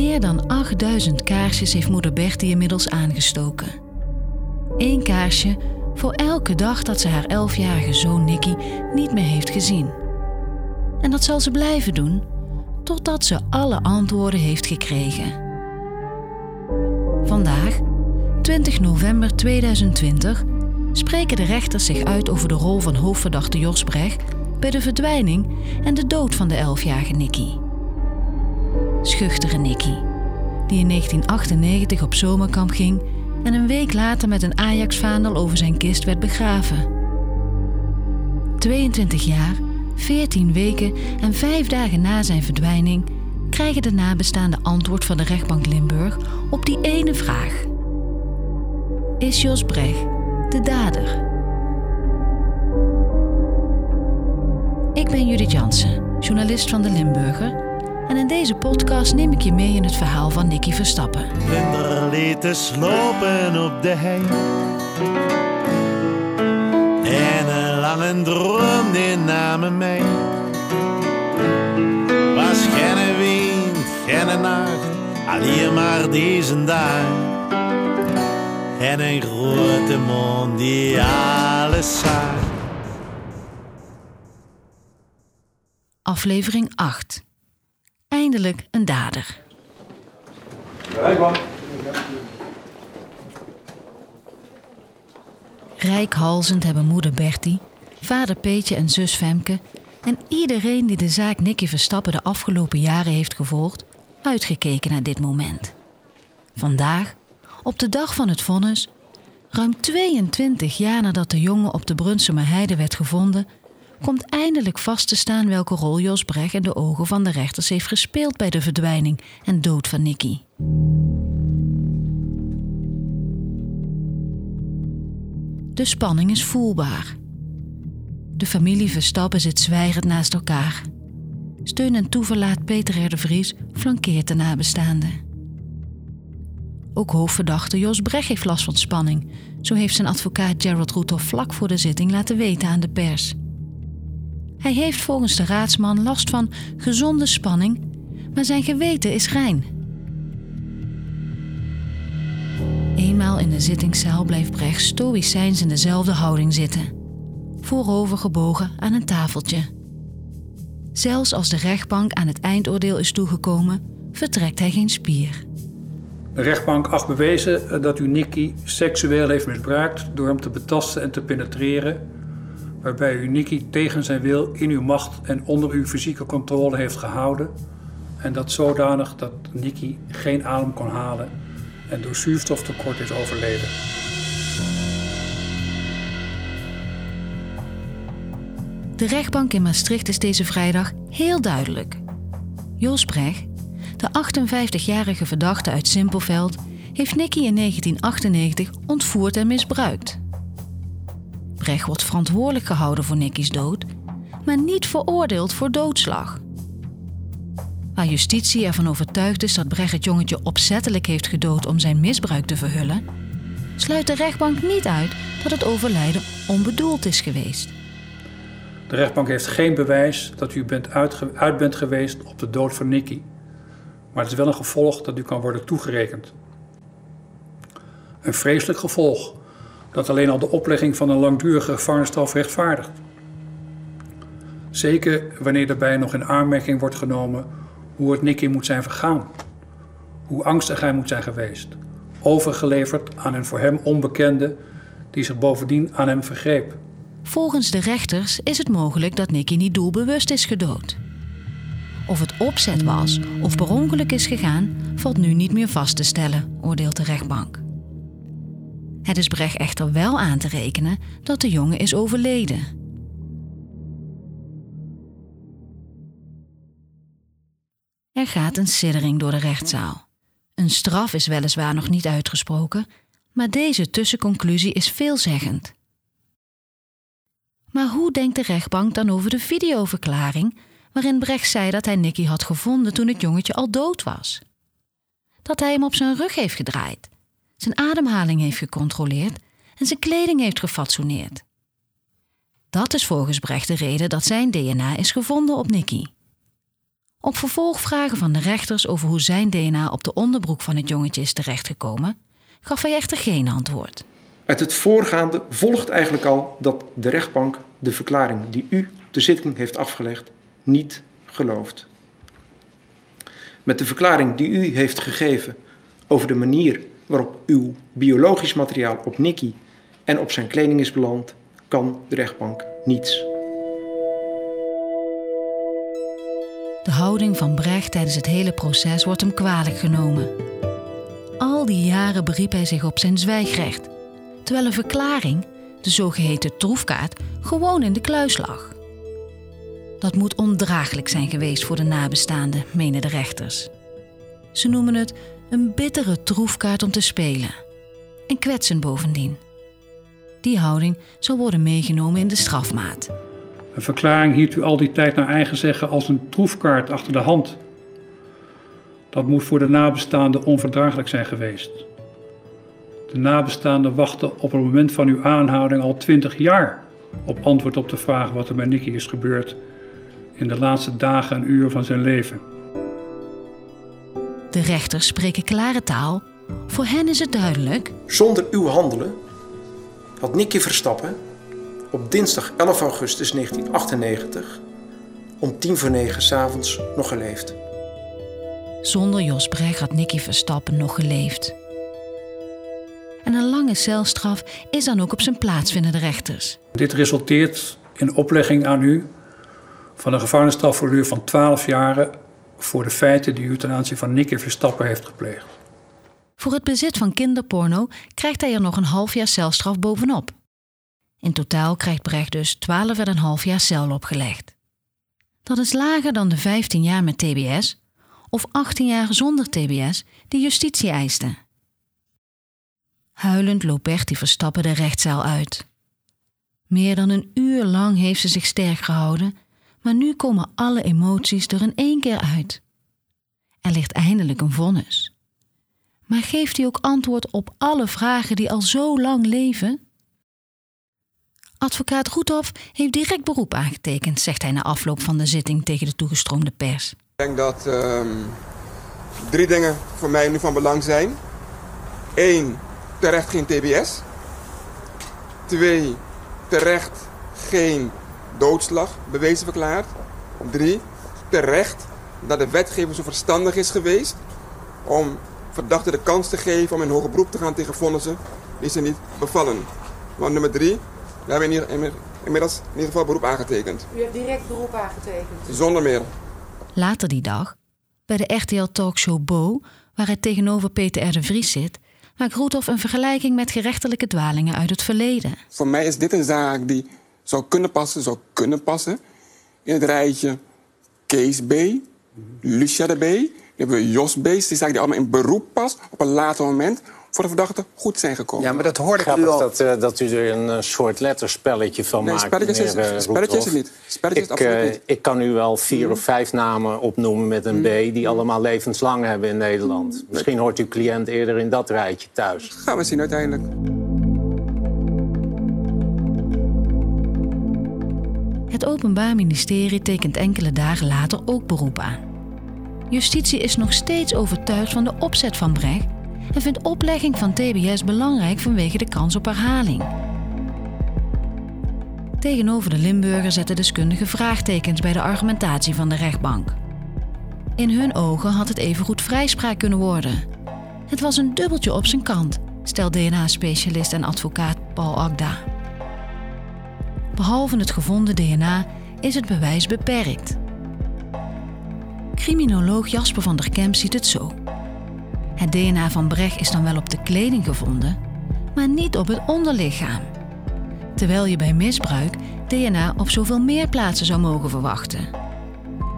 Meer dan 8000 kaarsjes heeft moeder Bertie inmiddels aangestoken. Eén kaarsje voor elke dag dat ze haar elfjarige zoon Nicky niet meer heeft gezien. En dat zal ze blijven doen totdat ze alle antwoorden heeft gekregen. Vandaag, 20 november 2020, spreken de rechters zich uit over de rol van hoofdverdachte Jos Brecht bij de verdwijning en de dood van de elfjarige Nicky. Schuchtere Nicky, die in 1998 op zomerkamp ging en een week later met een Ajax-vaandel over zijn kist werd begraven. 22 jaar, 14 weken en 5 dagen na zijn verdwijning krijgen de nabestaanden antwoord van de rechtbank Limburg op die ene vraag. Is Jos Brecht de dader? Ik ben Judith Jansen, journalist van de Limburger. En in deze podcast neem ik je mee in het verhaal van Nicky Verstappen. Vlinder liet te slopen op de hei. En een lange droom die namen mij. Was geen wind, geen nacht, alleen maar deze dag. En een grote mond die alles zag. Aflevering 8. Eindelijk een dader. Rijkhalzend hebben moeder Bertie, vader Peetje en zus Femke en iedereen die de zaak Nicky Verstappen de afgelopen jaren heeft gevolgd, uitgekeken naar dit moment. Vandaag, op de dag van het vonnis, ruim 22 jaar nadat de jongen op de Brunsumer Heide werd gevonden, komt eindelijk vast te staan welke rol Jos Brecht in de ogen van de rechters heeft gespeeld bij de verdwijning en dood van Nicky. De spanning is voelbaar. De familie Verstappen zit zwijgend naast elkaar. Steun en toeverlaat Peter R. de Vries flankeert de nabestaanden. Ook hoofdverdachte Jos Brecht heeft last van spanning. Zo heeft zijn advocaat Gerald Roethoff vlak voor de zitting laten weten aan de pers. Hij heeft volgens de raadsman last van gezonde spanning, maar zijn geweten is rein. Eenmaal in de zittingszaal blijft Brecht stoïcijns in dezelfde houding zitten, voorover gebogen aan een tafeltje. Zelfs als de rechtbank aan het eindoordeel is toegekomen, vertrekt hij geen spier. De rechtbank acht bewezen dat u Nicky seksueel heeft misbruikt door hem te betasten en te penetreren waarbij u Nicky tegen zijn wil in uw macht en onder uw fysieke controle heeft gehouden en dat zodanig dat Nicky geen adem kon halen en door zuurstoftekort is overleden. De rechtbank in Maastricht is deze vrijdag heel duidelijk. Jos Brecht, de 58-jarige verdachte uit Simpelveld, heeft Nicky in 1998 ontvoerd en misbruikt. Brecht wordt verantwoordelijk gehouden voor Nicky's dood, maar niet veroordeeld voor doodslag. Waar justitie ervan overtuigd is dat Brecht het jongetje opzettelijk heeft gedood om zijn misbruik te verhullen, sluit de rechtbank niet uit dat het overlijden onbedoeld is geweest. De rechtbank heeft geen bewijs dat u bent uit bent geweest op de dood van Nicky, maar het is wel een gevolg dat u kan worden toegerekend. Een vreselijk gevolg dat alleen al de oplegging van een langdurige gevangenisstraf rechtvaardigt. Zeker wanneer daarbij nog in aanmerking wordt genomen hoe het Nicky moet zijn vergaan, hoe angstig hij moet zijn geweest, overgeleverd aan een voor hem onbekende die zich bovendien aan hem vergreep. Volgens de rechters is het mogelijk dat Nicky niet doelbewust is gedood. Of het opzet was of per ongeluk is gegaan, valt nu niet meer vast te stellen, oordeelt de rechtbank. Het is Brecht echter wel aan te rekenen dat de jongen is overleden. Er gaat een siddering door de rechtszaal. Een straf is weliswaar nog niet uitgesproken, maar deze tussenconclusie is veelzeggend. Maar hoe denkt de rechtbank dan over de videoverklaring waarin Brecht zei dat hij Nicky had gevonden toen het jongetje al dood was? Dat hij hem op zijn rug heeft gedraaid zijn ademhaling heeft gecontroleerd en zijn kleding heeft gefatsoeneerd. Dat is volgens Brecht de reden dat zijn DNA is gevonden op Nicky. Op vervolgvragen van de rechters over hoe zijn DNA op de onderbroek van het jongetje is terechtgekomen, gaf hij echter geen antwoord. Uit het voorgaande volgt eigenlijk al dat de rechtbank de verklaring die u de zitting heeft afgelegd niet gelooft. Met de verklaring die u heeft gegeven over de manier waarop uw biologisch materiaal op Nicky en op zijn kleding is beland, kan de rechtbank niets. De houding van Brecht tijdens het hele proces wordt hem kwalijk genomen. Al die jaren beriep hij zich op zijn zwijgrecht, terwijl een verklaring, de zogeheten troefkaart, gewoon in de kluis lag. Dat moet ondraaglijk zijn geweest voor de nabestaanden, menen de rechters. Ze noemen het een bittere troefkaart om te spelen. En kwetsen bovendien. Die houding zal worden meegenomen in de strafmaat. Een verklaring hield u al die tijd naar eigen zeggen als een troefkaart achter de hand. Dat moet voor de nabestaanden onverdraaglijk zijn geweest. De nabestaanden wachten op het moment van uw aanhouding al twintig jaar op antwoord op de vraag wat er met Nicky is gebeurd in de laatste dagen en uren van zijn leven. De rechters spreken klare taal. Voor hen is het duidelijk. Zonder uw handelen had Nicky Verstappen op dinsdag 11 augustus 1998 om tien voor negen s'avonds nog geleefd. Zonder Jos Brecht had Nicky Verstappen nog geleefd. En een lange celstraf is dan ook op zijn plaats, vinden de rechters. Dit resulteert in oplegging aan u van een gevangenisstraf voor uur van 12 jaren voor de feiten die u ten aanzien van Nicky Verstappen heeft gepleegd. Voor het bezit van kinderporno krijgt hij er nog een half jaar celstraf bovenop. In totaal krijgt Brecht dus 12,5 jaar cel opgelegd. Dat is lager dan de 15 jaar met TBS of 18 jaar zonder TBS die justitie eiste. Huilend loopt Bertie Verstappen de rechtszaal uit. Meer dan een uur lang heeft ze zich sterk gehouden, maar nu komen alle emoties er in één keer uit. Er ligt eindelijk een vonnis. Maar geeft hij ook antwoord op alle vragen die al zo lang leven? Advocaat Roethoff heeft direct beroep aangetekend, zegt hij na afloop van de zitting tegen de toegestroomde pers. Ik denk dat um, drie dingen voor mij nu van belang zijn. Eén, terecht geen TBS. Twee, terecht geen doodslag bewezen verklaard. Drie, terecht dat de wetgever zo verstandig is geweest om verdachten de kans te geven om in hoger beroep te gaan tegen vonnissen die ze niet bevallen. Want nummer drie, we hebben hier inmiddels in ieder geval beroep aangetekend. U hebt direct beroep aangetekend? Zonder meer. Later die dag, bij de RTL-talkshow Bo, waar hij tegenover Peter R. de Vries zit, maakt Roethoff een vergelijking met gerechtelijke dwalingen uit het verleden. Voor mij is dit een zaak die zou kunnen passen, zou kunnen passen in het rijtje Kees B, Lucia de B, die hebben we Jos B, die zaak die allemaal in beroep past op een later moment voor de verdachte goed zijn gekomen. Ja, maar dat hoorde ik u al. Dat, uh, dat u er een uh, soort letterspelletje van nee, maakt. Spelletjes is, meneer, uh, spelletjes is het niet. Spelletjes ik, is absoluut niet. ik kan u wel vier mm. of vijf namen opnoemen met een mm. B... die allemaal levenslang hebben in Nederland. Mm. Misschien hoort uw cliënt eerder in dat rijtje thuis. Gaan we zien uiteindelijk. Het Openbaar Ministerie tekent enkele dagen later ook beroep aan. Justitie is nog steeds overtuigd van de opzet van Brecht en vindt oplegging van TBS belangrijk vanwege de kans op herhaling. Tegenover de Limburger zetten deskundigen vraagtekens bij de argumentatie van de rechtbank. In hun ogen had het evengoed vrijspraak kunnen worden. Het was een dubbeltje op zijn kant, stelt DNA-specialist en advocaat Paul Agda. Behalve het gevonden DNA is het bewijs beperkt. Criminoloog Jasper van der Kemp ziet het zo. Het DNA van Brecht is dan wel op de kleding gevonden, maar niet op het onderlichaam. Terwijl je bij misbruik DNA op zoveel meer plaatsen zou mogen verwachten.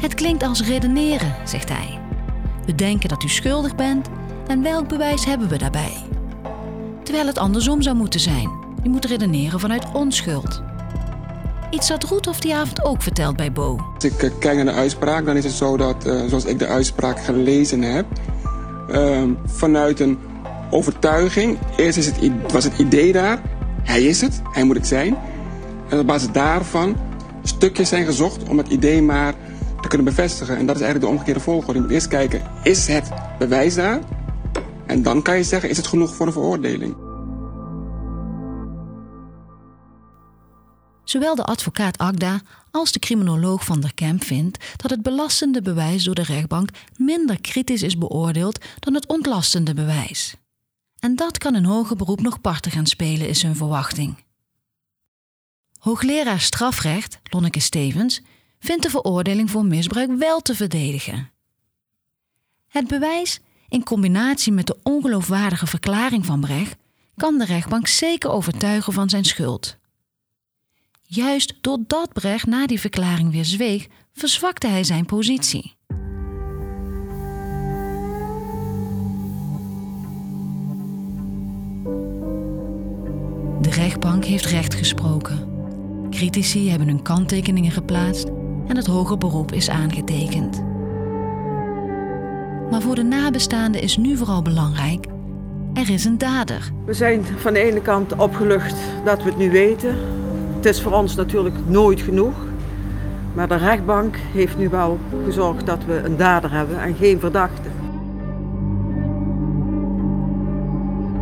Het klinkt als redeneren, zegt hij. We denken dat u schuldig bent en welk bewijs hebben we daarbij? Terwijl het andersom zou moeten zijn. Je moet redeneren vanuit onschuld. Iets dat Roethoff die avond ook vertelt bij Bo. Als ik uh, kijk naar de uitspraak, dan is het zo dat, uh, zoals ik de uitspraak gelezen heb, uh, vanuit een overtuiging. Eerst is het, was het idee daar, hij is het, hij moet het zijn. En op basis daarvan stukjes zijn gezocht om het idee maar te kunnen bevestigen. En dat is eigenlijk de omgekeerde volgorde. Je moet eerst kijken, is het bewijs daar? En dan kan je zeggen, is het genoeg voor een veroordeling? Zowel de advocaat Agda als de criminoloog Van der Kemp vindt dat het belastende bewijs door de rechtbank minder kritisch is beoordeeld dan het ontlastende bewijs. En dat kan een hoger beroep nog parten gaan spelen, is hun verwachting. Hoogleraar strafrecht, Lonneke Stevens, vindt de veroordeling voor misbruik wel te verdedigen. Het bewijs, in combinatie met de ongeloofwaardige verklaring van Brecht, kan de rechtbank zeker overtuigen van zijn schuld. Juist doordat Brecht na die verklaring weer zweeg, verzwakte hij zijn positie. De rechtbank heeft recht gesproken. Critici hebben hun kanttekeningen geplaatst en het hoger beroep is aangetekend. Maar voor de nabestaanden is nu vooral belangrijk: er is een dader. We zijn van de ene kant opgelucht dat we het nu weten. Is voor ons natuurlijk nooit genoeg. Maar de rechtbank heeft nu wel gezorgd dat we een dader hebben en geen verdachte.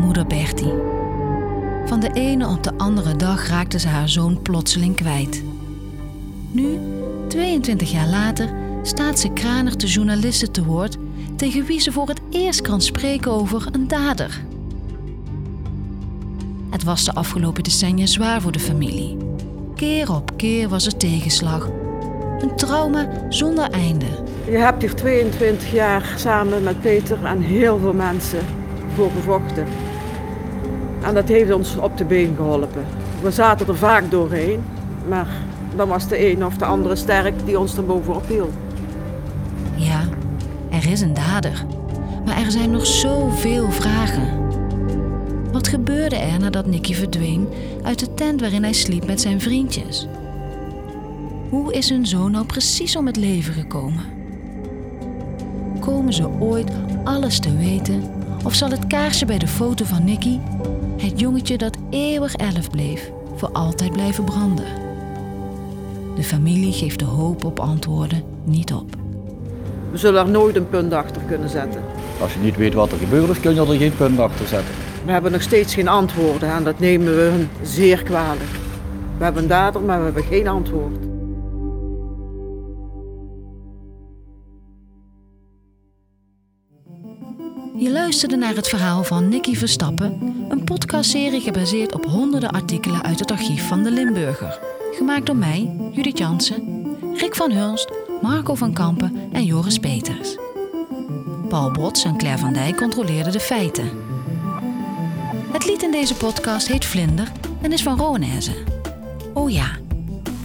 Moeder Bertie. Van de ene op de andere dag raakte ze haar zoon plotseling kwijt. Nu, 22 jaar later, staat ze kranig de journalisten te woord tegen wie ze voor het eerst kan spreken over een dader. Het was de afgelopen decennia zwaar voor de familie. Keer op keer was er tegenslag. Een trauma zonder einde. Je hebt hier 22 jaar samen met Peter en heel veel mensen voor gevochten. En dat heeft ons op de been geholpen. We zaten er vaak doorheen, maar dan was de een of de andere sterk die ons er bovenop hield. Ja, er is een dader. Maar er zijn nog zoveel vragen. Wat gebeurde er nadat Nicky verdween uit de tent waarin hij sliep met zijn vriendjes? Hoe is hun zoon nou precies om het leven gekomen? Komen ze ooit alles te weten? Of zal het kaarsje bij de foto van Nicky, het jongetje dat eeuwig elf bleef, voor altijd blijven branden? De familie geeft de hoop op antwoorden niet op. We zullen er nooit een punt achter kunnen zetten. Als je niet weet wat er gebeurd is, kun je er geen punt achter zetten. We hebben nog steeds geen antwoorden en dat nemen we hun zeer kwalijk. We hebben een dader, maar we hebben geen antwoord. Je luisterde naar het verhaal van Nicky Verstappen, een podcastserie gebaseerd op honderden artikelen uit het archief van de Limburger. Gemaakt door mij, Judith Jansen, Rick van Hulst, Marco van Kampen en Joris Peters. Paul Bots en Claire van Dijk controleerden de feiten. Het lied in deze podcast heet Vlinder en is van Roanese. Oh ja,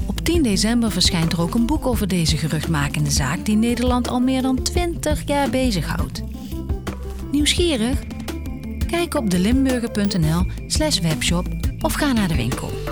op 10 december verschijnt er ook een boek over deze geruchtmakende zaak die Nederland al meer dan 20 jaar bezighoudt. Nieuwsgierig? Kijk op delimburger.nl slash webshop of ga naar de winkel.